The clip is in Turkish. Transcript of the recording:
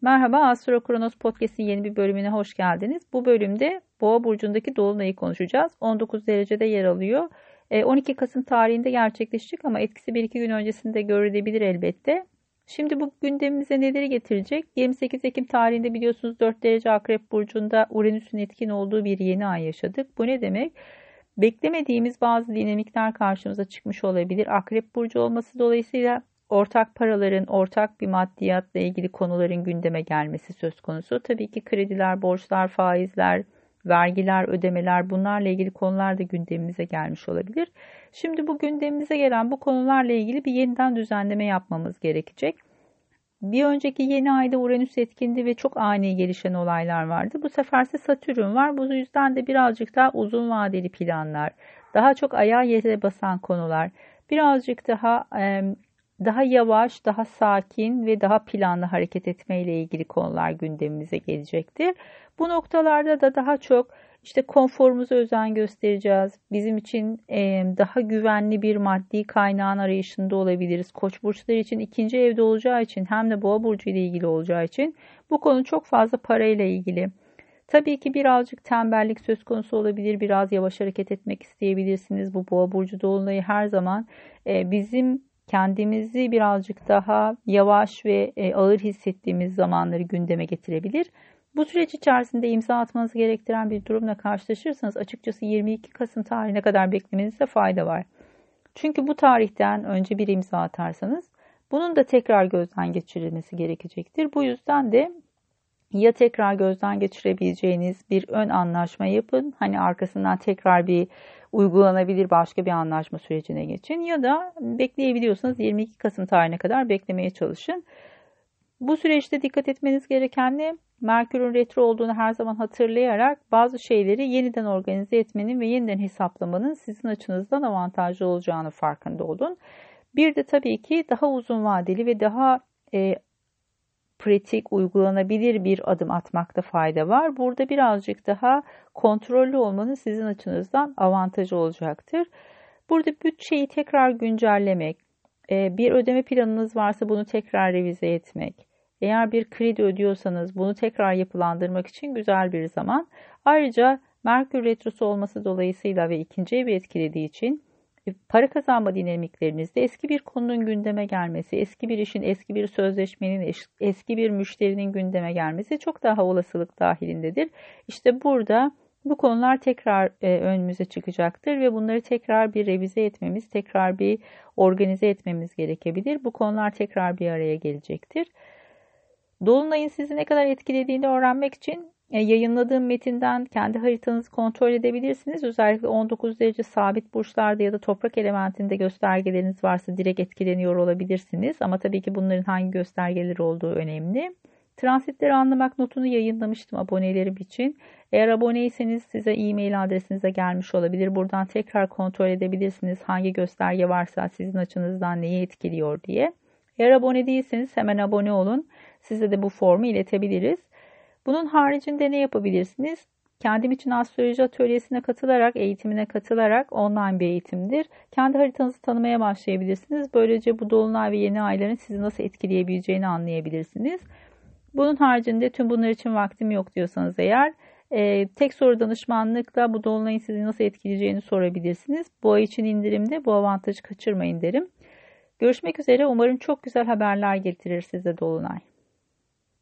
Merhaba Astro Kronos Podcast'in yeni bir bölümüne hoş geldiniz. Bu bölümde Boğa burcundaki dolunayı konuşacağız. 19 derecede yer alıyor. 12 e, Kasım tarihinde gerçekleşecek ama etkisi 1-2 gün öncesinde görülebilir elbette. Şimdi bu gündemimize neleri getirecek? 28 Ekim tarihinde biliyorsunuz 4 derece Akrep Burcu'nda Uranüs'ün etkin olduğu bir yeni ay yaşadık. Bu ne demek? Beklemediğimiz bazı dinamikler karşımıza çıkmış olabilir. Akrep Burcu olması dolayısıyla ortak paraların, ortak bir maddiyatla ilgili konuların gündeme gelmesi söz konusu. Tabii ki krediler, borçlar, faizler, vergiler, ödemeler bunlarla ilgili konular da gündemimize gelmiş olabilir. Şimdi bu gündemimize gelen bu konularla ilgili bir yeniden düzenleme yapmamız gerekecek. Bir önceki yeni ayda Uranüs etkindi ve çok ani gelişen olaylar vardı. Bu seferse Satürn var. Bu yüzden de birazcık daha uzun vadeli planlar, daha çok ayağa yere basan konular, birazcık daha daha yavaş, daha sakin ve daha planlı hareket etme ile ilgili konular gündemimize gelecektir. Bu noktalarda da daha çok işte konforumuza özen göstereceğiz. Bizim için daha güvenli bir maddi kaynağın arayışında olabiliriz. Koç burçları için ikinci evde olacağı için hem de boğa burcu ile ilgili olacağı için bu konu çok fazla parayla ilgili. Tabii ki birazcık tembellik söz konusu olabilir. Biraz yavaş hareket etmek isteyebilirsiniz. Bu boğa burcu dolunayı her zaman bizim kendimizi birazcık daha yavaş ve e, ağır hissettiğimiz zamanları gündeme getirebilir. Bu süreç içerisinde imza atmanızı gerektiren bir durumla karşılaşırsanız açıkçası 22 Kasım tarihine kadar beklemenizde fayda var. Çünkü bu tarihten önce bir imza atarsanız bunun da tekrar gözden geçirilmesi gerekecektir. Bu yüzden de ya tekrar gözden geçirebileceğiniz bir ön anlaşma yapın. Hani arkasından tekrar bir uygulanabilir başka bir anlaşma sürecine geçin ya da bekleyebiliyorsanız 22 Kasım tarihine kadar beklemeye çalışın. Bu süreçte dikkat etmeniz gereken ne? Merkür'ün retro olduğunu her zaman hatırlayarak bazı şeyleri yeniden organize etmenin ve yeniden hesaplamanın sizin açınızdan avantajlı olacağını farkında olun. Bir de tabii ki daha uzun vadeli ve daha e, pratik, uygulanabilir bir adım atmakta fayda var. Burada birazcık daha kontrollü olmanın sizin açınızdan avantajı olacaktır. Burada bütçeyi tekrar güncellemek, e, bir ödeme planınız varsa bunu tekrar revize etmek, eğer bir kredi ödüyorsanız bunu tekrar yapılandırmak için güzel bir zaman. Ayrıca Merkür Retrosu olması dolayısıyla ve ikinci evi etkilediği için para kazanma dinamiklerinizde eski bir konunun gündeme gelmesi, eski bir işin, eski bir sözleşmenin, eski bir müşterinin gündeme gelmesi çok daha olasılık dahilindedir. İşte burada bu konular tekrar e, önümüze çıkacaktır ve bunları tekrar bir revize etmemiz, tekrar bir organize etmemiz gerekebilir. Bu konular tekrar bir araya gelecektir. Dolunay'ın sizi ne kadar etkilediğini öğrenmek için yayınladığım metinden kendi haritanızı kontrol edebilirsiniz. Özellikle 19 derece sabit burçlarda ya da toprak elementinde göstergeleriniz varsa direkt etkileniyor olabilirsiniz. Ama tabii ki bunların hangi göstergeleri olduğu önemli. Transitleri anlamak notunu yayınlamıştım abonelerim için. Eğer aboneyseniz size e-mail adresinize gelmiş olabilir. Buradan tekrar kontrol edebilirsiniz hangi gösterge varsa sizin açınızdan neyi etkiliyor diye. Eğer abone değilseniz hemen abone olun. Size de bu formu iletebiliriz. Bunun haricinde ne yapabilirsiniz? Kendim için astroloji atölyesine katılarak, eğitimine katılarak online bir eğitimdir. Kendi haritanızı tanımaya başlayabilirsiniz. Böylece bu dolunay ve yeni ayların sizi nasıl etkileyebileceğini anlayabilirsiniz. Bunun haricinde tüm bunlar için vaktim yok diyorsanız eğer e, tek soru danışmanlıkla bu dolunayın sizi nasıl etkileyeceğini sorabilirsiniz. Bu ay için indirimde bu avantajı kaçırmayın derim. Görüşmek üzere. Umarım çok güzel haberler getirir size dolunay.